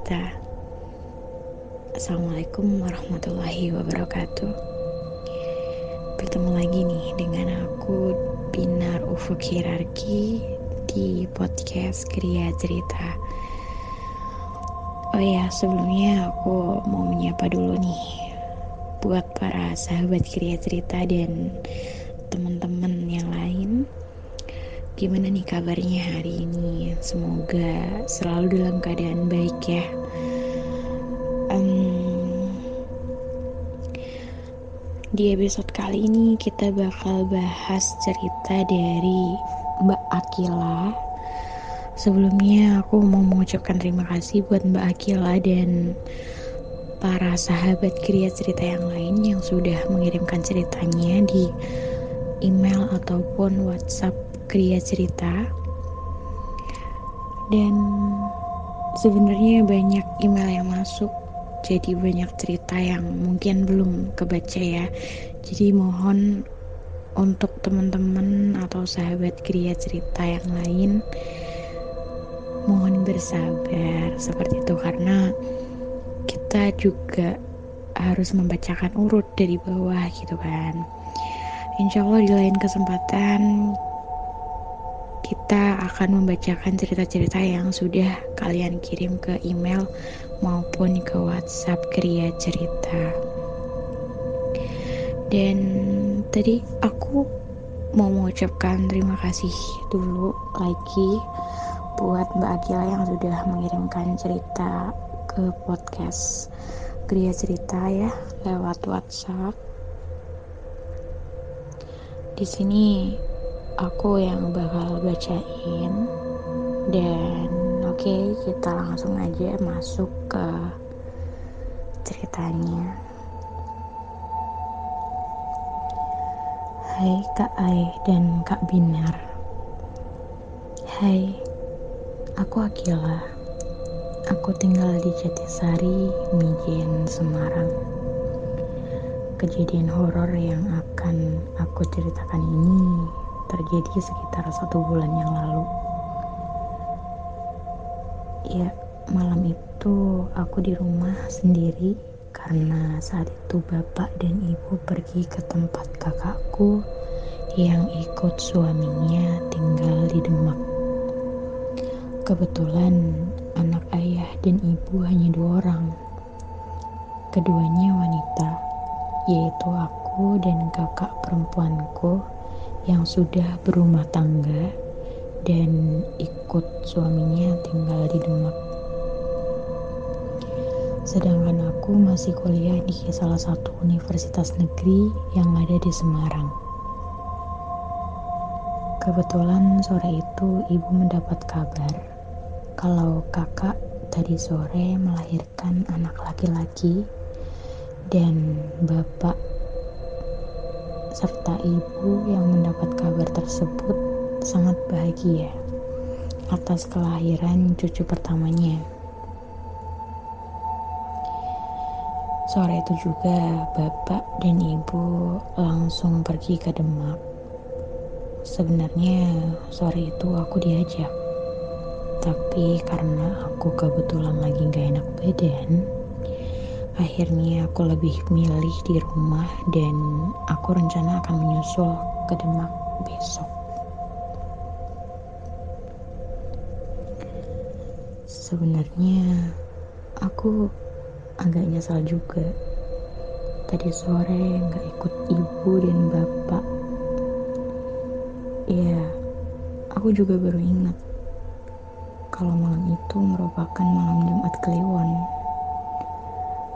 Cerita Assalamualaikum warahmatullahi wabarakatuh Bertemu lagi nih dengan aku Binar Ufuk Hirarki Di podcast Kriya Cerita Oh ya sebelumnya aku mau menyapa dulu nih Buat para sahabat Kriya Cerita dan teman-teman yang lain Gimana nih kabarnya hari ini? Semoga selalu dalam keadaan baik ya. Um, di episode kali ini kita bakal bahas cerita dari Mbak Akila. Sebelumnya aku mau mengucapkan terima kasih buat Mbak Akila dan para sahabat kriya cerita yang lain yang sudah mengirimkan ceritanya di email ataupun WhatsApp Kriya cerita dan sebenarnya banyak email yang masuk jadi banyak cerita yang mungkin belum kebaca ya. Jadi mohon untuk teman-teman atau sahabat kriya cerita yang lain mohon bersabar seperti itu karena kita juga harus membacakan urut dari bawah gitu kan. Insya Allah di lain kesempatan kita akan membacakan cerita-cerita yang sudah kalian kirim ke email maupun ke WhatsApp Kriya Cerita. Dan tadi aku mau mengucapkan terima kasih dulu lagi buat Mbak Akila yang sudah mengirimkan cerita ke podcast Kriya Cerita ya lewat WhatsApp. Di sini aku yang bakal bacain dan oke kita langsung aja masuk ke ceritanya. Hai Kak Ai dan Kak Binar. Hai aku Akila. Aku tinggal di Jatisari Mijen Semarang. Kejadian horor yang akan aku ceritakan ini terjadi sekitar satu bulan yang lalu. Ya, malam itu aku di rumah sendiri karena saat itu bapak dan ibu pergi ke tempat kakakku yang ikut suaminya tinggal di Demak. Kebetulan anak ayah dan ibu hanya dua orang. Keduanya wanita, yaitu aku dan kakak perempuanku yang sudah berumah tangga dan ikut suaminya tinggal di Demak. Sedangkan aku masih kuliah di salah satu universitas negeri yang ada di Semarang. Kebetulan sore itu ibu mendapat kabar kalau kakak tadi sore melahirkan anak laki-laki dan bapak serta ibu yang mendapat kabar tersebut sangat bahagia atas kelahiran cucu pertamanya. Sore itu juga bapak dan ibu langsung pergi ke Demak. Sebenarnya sore itu aku diajak, tapi karena aku kebetulan lagi gak enak badan, Akhirnya aku lebih milih di rumah dan aku rencana akan menyusul ke Demak besok. Sebenarnya aku agak nyesal juga. Tadi sore nggak ikut ibu dan bapak. Iya, aku juga baru ingat kalau malam itu merupakan malam Jumat Kliwon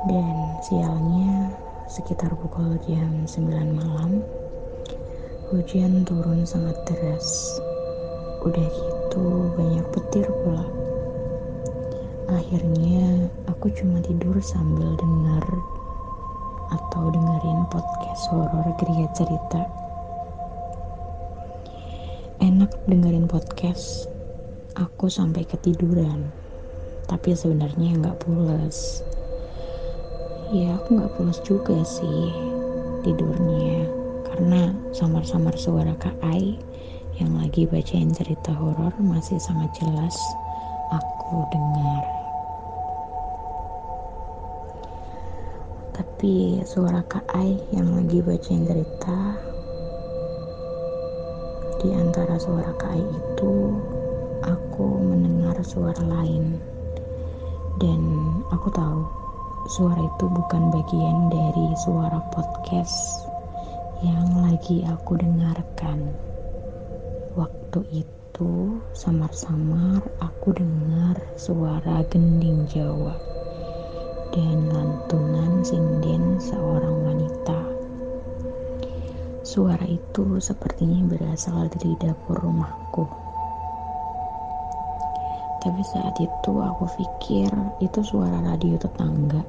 dan sialnya sekitar pukul jam 9 malam hujan turun sangat deras udah gitu banyak petir pula akhirnya aku cuma tidur sambil dengar atau dengerin podcast horor geria cerita. Enak dengerin podcast. Aku sampai ketiduran. Tapi sebenarnya nggak pulas. Ya aku nggak pulas juga sih tidurnya. Karena samar-samar suara Kak Ai yang lagi bacain cerita horor masih sangat jelas aku dengar. Tapi suara Kak Ai yang lagi bacain cerita di antara suara Kak Ai itu aku mendengar suara lain dan aku tahu suara itu bukan bagian dari suara podcast yang lagi aku dengarkan waktu itu samar-samar aku dengar suara gending Jawa dan lantunan sinden seorang wanita. Suara itu sepertinya berasal dari dapur rumahku. Tapi saat itu aku pikir itu suara radio tetangga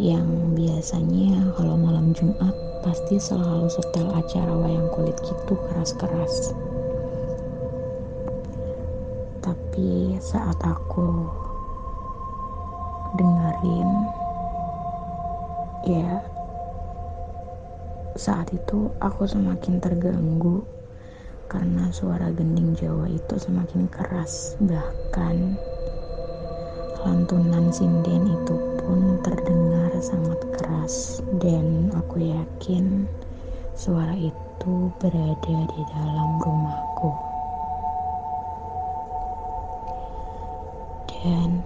yang biasanya kalau malam Jumat pasti selalu setel acara wayang kulit gitu keras-keras. Tapi saat aku dengerin ya saat itu aku semakin terganggu karena suara gending Jawa itu semakin keras. Bahkan lantunan sinden itu pun terdengar sangat keras. Dan aku yakin suara itu berada di dalam rumahku dan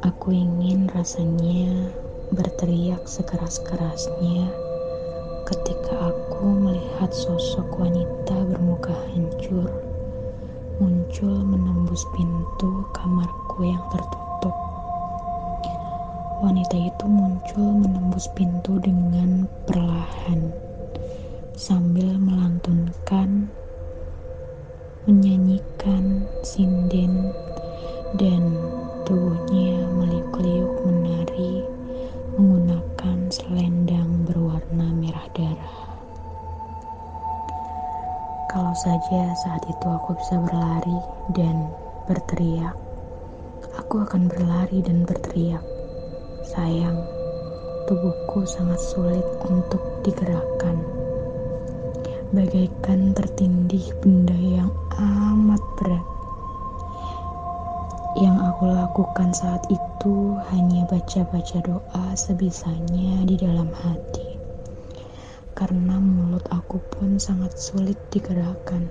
Aku ingin rasanya berteriak sekeras-kerasnya ketika aku melihat sosok wanita bermuka hancur muncul menembus pintu kamarku yang tertutup. Wanita itu muncul menembus pintu dengan perlahan sambil melantunkan menyanyikan sinden dan tubuhnya meliuk-liuk menari menggunakan selendang berwarna merah darah. Kalau saja saat itu aku bisa berlari dan berteriak, aku akan berlari dan berteriak. Sayang, tubuhku sangat sulit untuk digerakkan. Bagaikan tertindih benda yang amat berat aku lakukan saat itu hanya baca-baca doa sebisanya di dalam hati. Karena mulut aku pun sangat sulit digerakkan.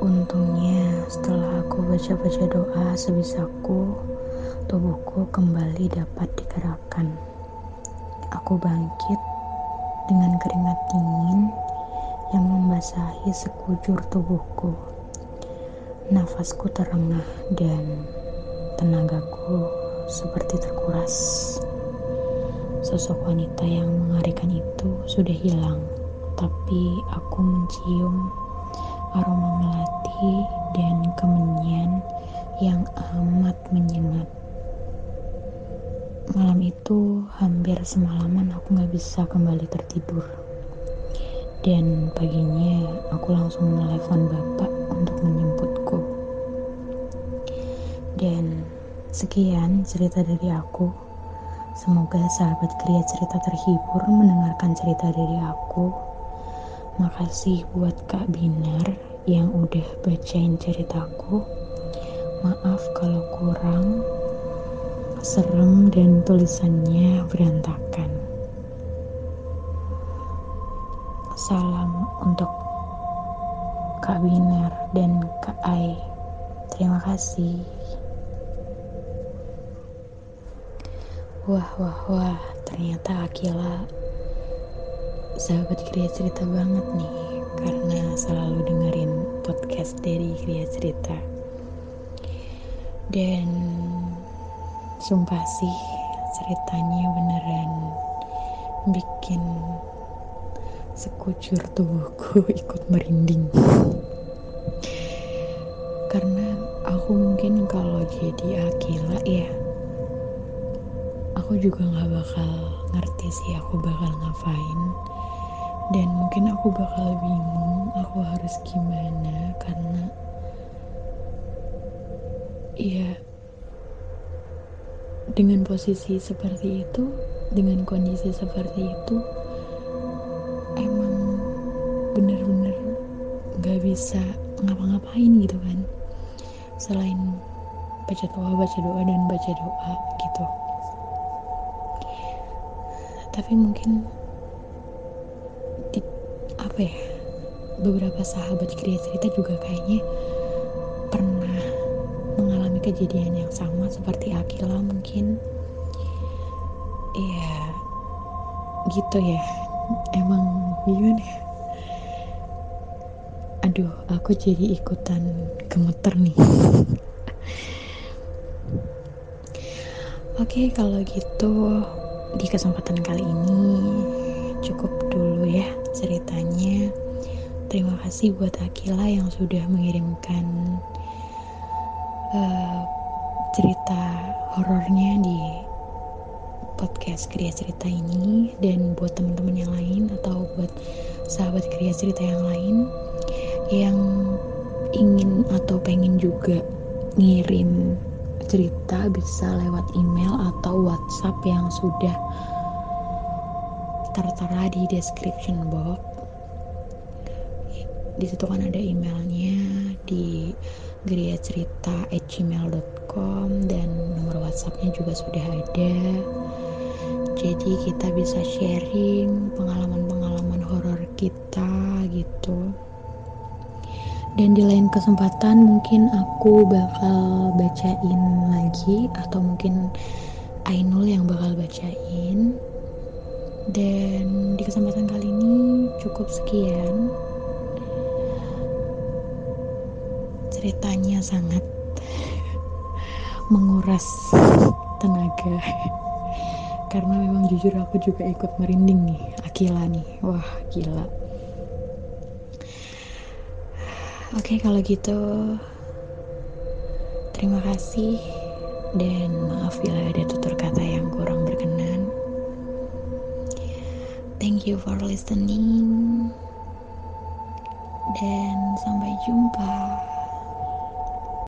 Untungnya setelah aku baca-baca doa sebisaku, tubuhku kembali dapat digerakkan. Aku bangkit dengan keringat dingin yang membasahi sekujur tubuhku. Nafasku terengah dan tenagaku seperti terkuras. Sosok wanita yang mengerikan itu sudah hilang, tapi aku mencium aroma melati dan kemenyan yang amat menyengat. Malam itu hampir semalaman aku gak bisa kembali tertidur. Dan paginya aku langsung menelepon bapak untuk menjemputku. Dan sekian cerita dari aku. Semoga sahabat kria cerita terhibur mendengarkan cerita dari aku. Makasih buat Kak Binar yang udah bacain ceritaku. Maaf kalau kurang serem dan tulisannya berantakan. Salam untuk Kak Winar dan Kak Ai. Terima kasih. Wah, wah, wah, ternyata Akila sahabat Kriya Cerita banget nih karena selalu dengerin podcast dari Kriya Cerita. Dan sumpah sih ceritanya beneran bikin sekujur tubuhku ikut merinding karena aku mungkin kalau jadi Akila ya aku juga nggak bakal ngerti sih aku bakal ngapain. Dan mungkin aku bakal bingung aku harus gimana karena ya dengan posisi seperti itu dengan kondisi seperti itu bener-bener gak bisa ngapa-ngapain gitu kan. Selain baca doa baca doa dan baca doa gitu tapi mungkin di, apa ya beberapa sahabat kriya cerita juga kayaknya pernah mengalami kejadian yang sama seperti Akila mungkin. Ya gitu ya. Emang gimana ya? Aduh aku jadi ikutan gemeter nih. Oke, kalau gitu di kesempatan kali ini cukup dulu ya ceritanya. Terima kasih buat Akila yang sudah mengirimkan uh, cerita horornya di podcast Kriya Cerita ini dan buat teman-teman yang lain atau buat sahabat Kriya Cerita yang lain yang ingin atau pengen juga ngirim cerita bisa lewat email atau WhatsApp yang sudah tertera di description box. Di situ kan ada emailnya di geriacerita@gmail.com dan nomor WhatsAppnya juga sudah ada. Jadi kita bisa sharing pengalaman-pengalaman horor kita gitu dan di lain kesempatan mungkin aku bakal bacain lagi atau mungkin Ainul yang bakal bacain. Dan di kesempatan kali ini cukup sekian. Ceritanya sangat menguras tenaga. Karena memang jujur aku juga ikut merinding nih Akila nih. Wah gila Oke, kalau gitu terima kasih dan maaf bila ada tutur kata yang kurang berkenan. Thank you for listening dan sampai jumpa.